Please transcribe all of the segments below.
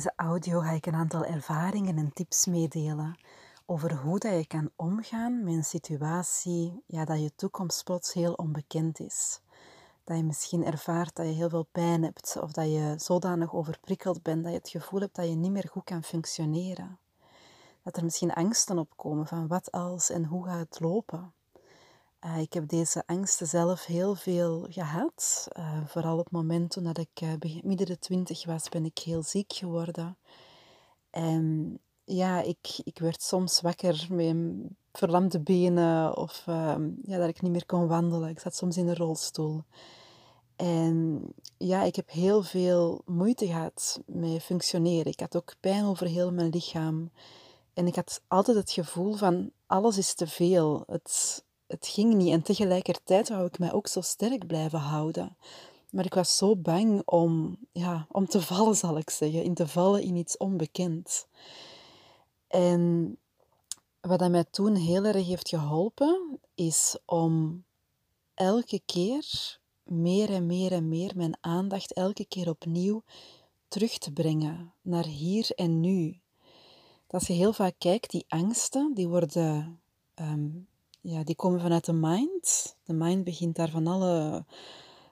deze audio ga ik een aantal ervaringen en tips meedelen over hoe dat je kan omgaan met een situatie ja, dat je toekomst plots heel onbekend is. Dat je misschien ervaart dat je heel veel pijn hebt of dat je zodanig overprikkeld bent dat je het gevoel hebt dat je niet meer goed kan functioneren. Dat er misschien angsten opkomen van wat als en hoe gaat het lopen. Uh, ik heb deze angsten zelf heel veel gehad. Uh, vooral op het moment toen dat ik uh, midden de twintig was, ben ik heel ziek geworden. En ja, ik, ik werd soms wakker met verlamde benen of ehm, ja, dat ik niet meer kon wandelen. Ik zat soms in een rolstoel. En ja, ik heb heel veel moeite gehad met functioneren. Ik had ook pijn over heel mijn lichaam. En ik had altijd het gevoel van alles is te veel. Het, het ging niet. En tegelijkertijd wou ik mij ook zo sterk blijven houden. Maar ik was zo bang om, ja, om te vallen, zal ik zeggen. In te vallen in iets onbekend. En wat dat mij toen heel erg heeft geholpen, is om elke keer meer en meer en meer mijn aandacht elke keer opnieuw terug te brengen naar hier en nu. Dat als je heel vaak kijkt, die angsten, die worden ehm, ja, die komen vanuit de mind. De mind begint daar van alle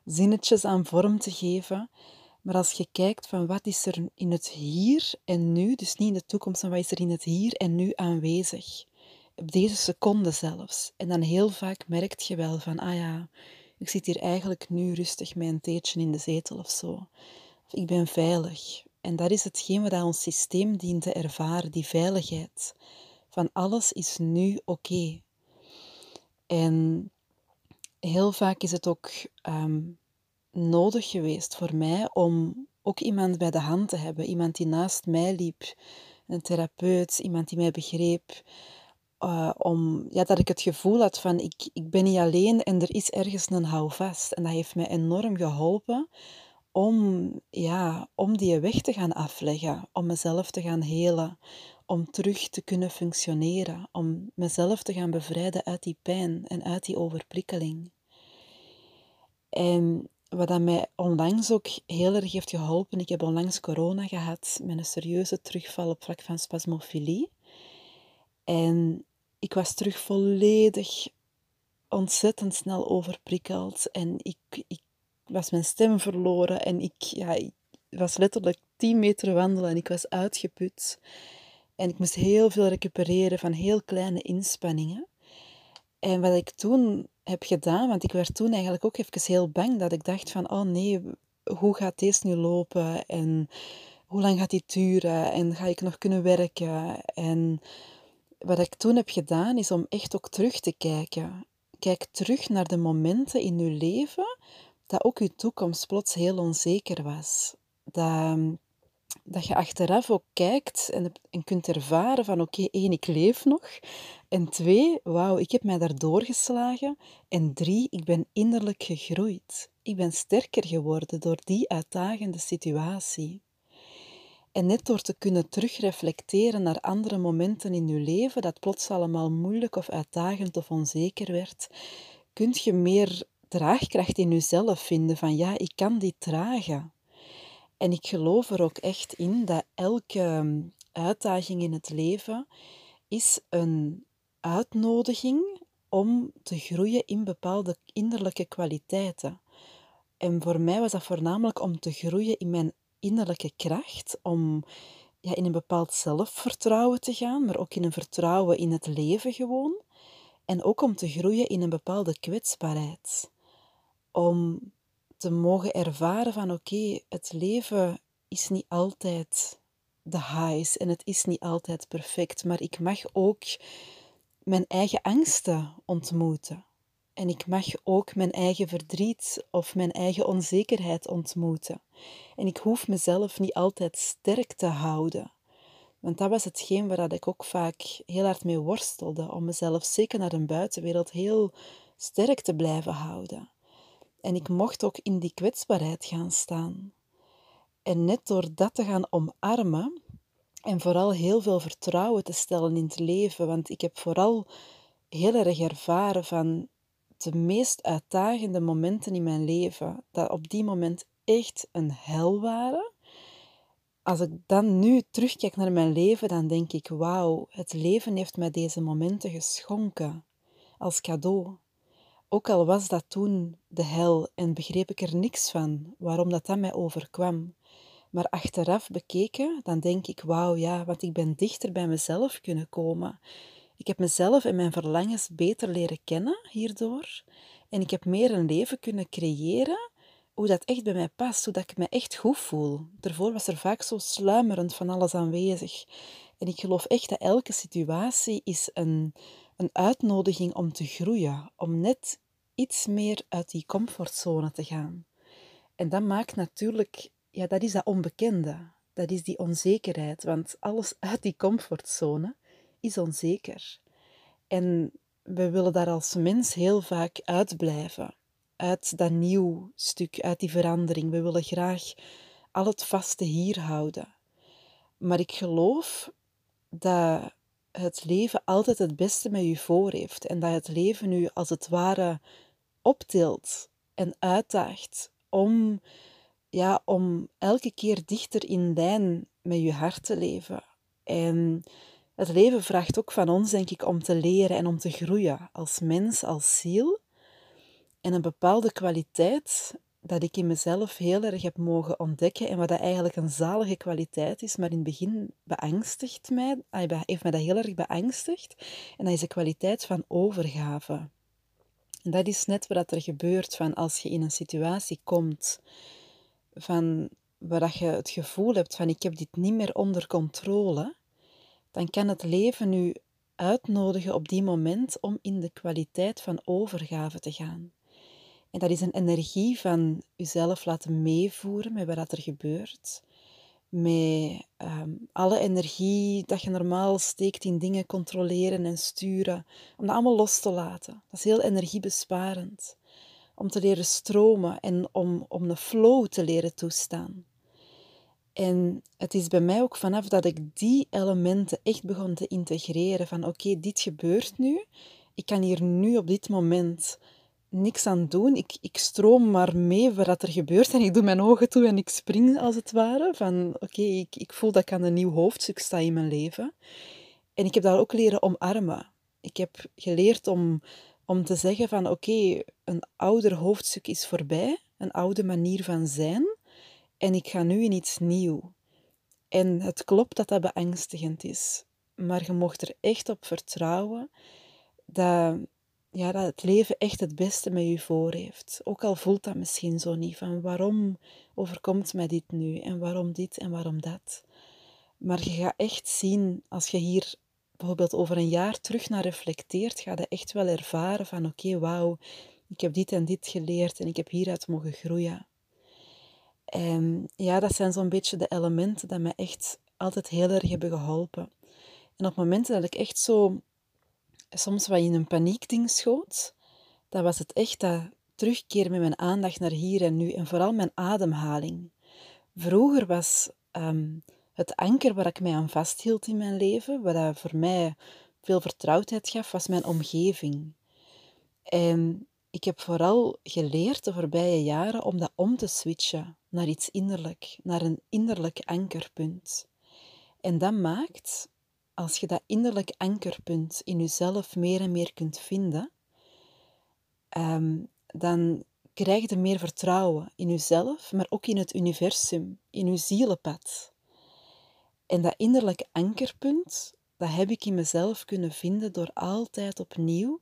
zinnetjes aan vorm te geven. Maar als je kijkt van wat is er in het hier en nu, dus niet in de toekomst, maar wat is er in het hier en nu aanwezig, op deze seconde zelfs. En dan heel vaak merkt je wel van, ah ja, ik zit hier eigenlijk nu rustig met een theetje in de zetel of zo. Of ik ben veilig. En dat is hetgeen wat ons systeem dient te ervaren, die veiligheid. Van alles is nu oké. En heel vaak is het ook ehm, nodig geweest voor mij om ook iemand bij de hand te hebben. Iemand die naast mij liep, een therapeut, iemand die mij begreep. Uh, om, ja, dat ik het gevoel had van ik, ik ben niet alleen en er is ergens een houvast. En dat heeft mij enorm geholpen om, ja, om die weg te gaan afleggen, om mezelf te gaan helen, om terug te kunnen functioneren, om mezelf te gaan bevrijden uit die pijn en uit die overprikkeling. En wat dat mij onlangs ook heel erg heeft geholpen, ik heb onlangs corona gehad met een serieuze terugval op vlak van spasmofilie. En ik was terug volledig ontzettend snel overprikkeld en ik, ik was mijn stem verloren en ik, ja, ik was letterlijk 10 meter wandelen en ik was uitgeput. En ik moest heel veel recupereren van heel kleine inspanningen. En wat ik toen heb gedaan, want ik werd toen eigenlijk ook even heel bang, dat ik dacht van, oh nee, hoe gaat deze nu lopen? En hoe lang gaat die duren? En ga ik nog kunnen werken? En wat ik toen heb gedaan, is om echt ook terug te kijken. Kijk terug naar de momenten in uw leven dat ook uw toekomst plots heel onzeker was. Dat dat je achteraf ook kijkt en, en kunt ervaren van oké, één, ik leef nog. En twee, wauw, ik heb mij daar doorgeslagen. En drie, ik ben innerlijk gegroeid. Ik ben sterker geworden door die uitdagende situatie. En net door te kunnen terugreflecteren naar andere momenten in je leven, dat plots allemaal moeilijk of uitdagend of onzeker werd, kun je meer draagkracht in jezelf vinden van ja, ik kan dit dragen. En ik geloof er ook echt in dat elke ehm, uitdaging in het leven is een uitnodiging om te groeien in bepaalde innerlijke kwaliteiten. En voor mij was dat voornamelijk om te groeien in mijn innerlijke kracht, om ja, in een bepaald zelfvertrouwen te gaan, maar ook in een vertrouwen in het leven gewoon. En ook om te groeien in een bepaalde kwetsbaarheid. Om te mogen ervaren van oké, het leven is niet altijd de highs en het is niet altijd perfect, maar ik mag ook mijn eigen angsten ontmoeten. En ik mag ook mijn eigen verdriet of mijn eigen onzekerheid ontmoeten. En ik hoef mezelf niet altijd sterk te houden. Want dat was hetgeen waar ik ook vaak heel hard mee worstelde, om mezelf zeker naar de buitenwereld heel sterk te blijven houden. En ik mocht ook in die kwetsbaarheid gaan staan. En net door dat te gaan omarmen en vooral heel veel vertrouwen te stellen in het leven, want ik heb vooral heel erg ervaren van de meest uitdagende momenten in mijn leven, dat op die moment echt een hel waren, als ik dan nu terugkijk naar mijn leven, dan denk ik, wauw, het leven heeft mij deze momenten geschonken als cadeau. Ook al was dat toen de hel en begreep ik er niks van, waarom dat, dat mij overkwam. Maar achteraf bekeken, dan denk ik, wauw, ja, want ik ben dichter bij mezelf kunnen komen. Ik heb mezelf en mijn verlangens beter leren kennen hierdoor. En ik heb meer een leven kunnen creëren hoe dat echt bij mij past, hoe dat ik me echt goed voel. Daarvoor was er vaak zo sluimerend van alles aanwezig. En ik geloof echt dat elke situatie is een, een uitnodiging om te groeien, om net iets meer uit die comfortzone te gaan. En dat maakt natuurlijk, ja, dat is dat onbekende. Dat is die onzekerheid, want alles uit die comfortzone is onzeker. En we willen daar als mens heel vaak uitblijven uit dat nieuw stuk, uit die verandering. We willen graag al het vaste hier houden. Maar ik geloof dat het leven altijd het beste met u voor heeft en dat het leven u als het ware optilt en uitdaagt om, ja, om elke keer dichter in lijn met je hart te leven. En het leven vraagt ook van ons, denk ik, om te leren en om te groeien als mens, als ziel. En een bepaalde kwaliteit dat ik in mezelf heel erg heb mogen ontdekken en wat dat eigenlijk een zalige kwaliteit is, maar in het begin beangstigt mij, heeft mij dat heel erg beangstigd. En dat is de kwaliteit van overgave. En dat is net wat er gebeurt van als je in een situatie komt van waar je het gevoel hebt van ik heb dit niet meer onder controle, dan kan het leven u uitnodigen op die moment om in de kwaliteit van overgave te gaan. En dat is een energie van jezelf laten meevoeren met wat er gebeurt. Met ehm, alle energie dat je normaal steekt in dingen controleren en sturen. Om dat allemaal los te laten. Dat is heel energiebesparend. Om te leren stromen en om, om een flow te leren toestaan. En het is bij mij ook vanaf dat ik die elementen echt begon te integreren. Van oké, dit gebeurt nu. Ik kan hier nu op dit moment niks aan doen. Ik, ik stroom maar mee wat er gebeurt en ik doe mijn ogen toe en ik spring als het ware. Van oké, ik, ik voel dat ik aan een nieuw hoofdstuk sta in mijn leven. En ik heb dat ook leren omarmen. Ik heb geleerd om, om te zeggen van oké, een ouder hoofdstuk is voorbij, een oude manier van zijn. En ik ga nu in iets nieuw. En het klopt dat dat beangstigend is. Maar je mocht er echt op vertrouwen dat ja, dat het leven echt het beste met je voor heeft. Ook al voelt dat misschien zo niet, van waarom overkomt mij dit nu en waarom dit en waarom dat. Maar je gaat echt zien, als je hier bijvoorbeeld over een jaar terug naar reflecteert, ga je echt wel ervaren van oké, wauw, ik heb dit en dit geleerd en ik heb hieruit mogen groeien. En ja, dat zijn zo'n beetje de elementen die mij echt altijd heel erg hebben geholpen. En op momenten dat ik echt zo soms wat in een paniekding schoot, dan was het echt dat terugkeren met mijn aandacht naar hier en nu en vooral mijn ademhaling. Vroeger was ehm, het anker waar ik mij aan vasthield in mijn leven, wat voor mij veel vertrouwdheid gaf, was mijn omgeving. En ik heb vooral geleerd de voorbije jaren om dat om te switchen naar iets innerlijk, naar een innerlijk ankerpunt. En dat maakt als je dat innerlijk ankerpunt in jezelf meer en meer kunt vinden, um, dan krijg je meer vertrouwen in jezelf, maar ook in het universum, in je zielenpad. En dat innerlijke ankerpunt, dat heb ik in mezelf kunnen vinden door altijd opnieuw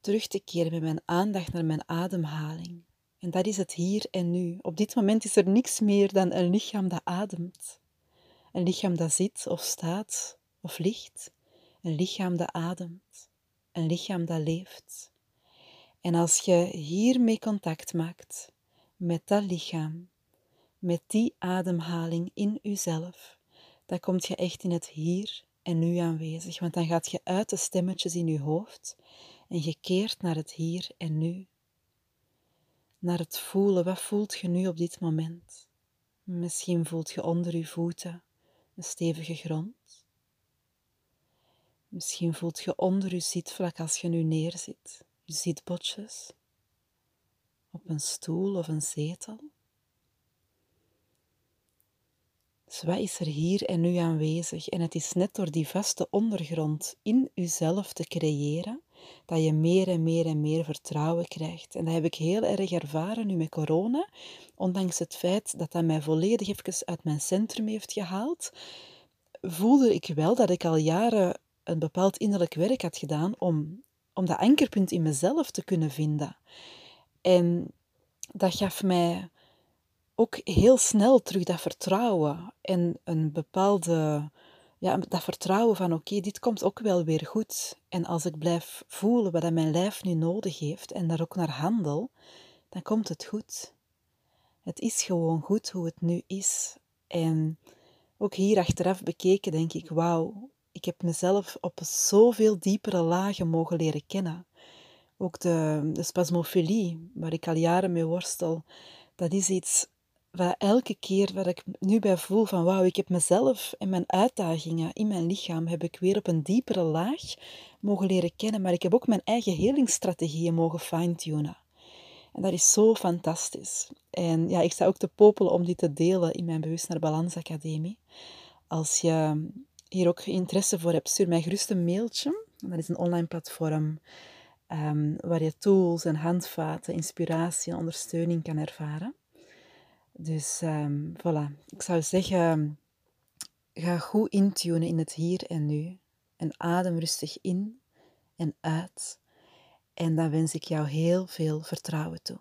terug te keren met mijn aandacht naar mijn ademhaling. En dat is het hier en nu. Op dit moment is er niks meer dan een lichaam dat ademt. Een lichaam dat zit of staat of licht, een lichaam dat ademt, een lichaam dat leeft. En als je hiermee contact maakt, met dat lichaam, met die ademhaling in jezelf, dan kom je echt in het hier en nu aanwezig. Want dan gaat je uit de stemmetjes in je hoofd en je keert naar het hier en nu. Naar het voelen. Wat voelt je nu op dit moment? Misschien voelt je onder je voeten een stevige grond. Misschien voelt je onder je zitvlak als je nu neerzit, je zitbotjes, op een stoel of een zetel. Dus wat is er hier en nu aanwezig? En het is net door die vaste ondergrond in uzelf te creëren, dat je meer en meer en meer vertrouwen krijgt. En dat heb ik heel erg ervaren nu met corona, ondanks het feit dat dat mij volledig even uit mijn centrum heeft gehaald, voelde ik wel dat ik al jaren een bepaald innerlijk werk had gedaan om, om dat ankerpunt in mezelf te kunnen vinden. En dat gaf mij ook heel snel terug dat vertrouwen en een bepaalde, ja, dat vertrouwen van oké, dit komt ook wel weer goed. En als ik blijf voelen wat mijn lijf nu nodig heeft en daar ook naar handel, dan komt het goed. Het is gewoon goed hoe het nu is. En ook hier achteraf bekeken denk ik, wauw, ik heb mezelf op zoveel diepere lagen mogen leren kennen. Ook de, de spasmofilie, waar ik al jaren mee worstel, dat is iets waar elke keer waar ik nu bij voel van wauw, ik heb mezelf en mijn uitdagingen in mijn lichaam heb ik weer op een diepere laag mogen leren kennen, maar ik heb ook mijn eigen helingsstrategieën mogen fine-tunen. En dat is zo fantastisch. En ja, ik sta ook te popelen om dit te delen in mijn Bewust naar Balans Academie. Als je hier ook interesse voor hebt, stuur mij gerust een mailtje. Dat is een online platform um, waar je tools en handvaten, inspiratie en ondersteuning kan ervaren. Dus um, voilà, ik zou zeggen, ga goed intunen in het hier en nu. En adem rustig in en uit. En dan wens ik jou heel veel vertrouwen toe.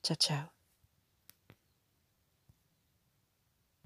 Ciao, ciao.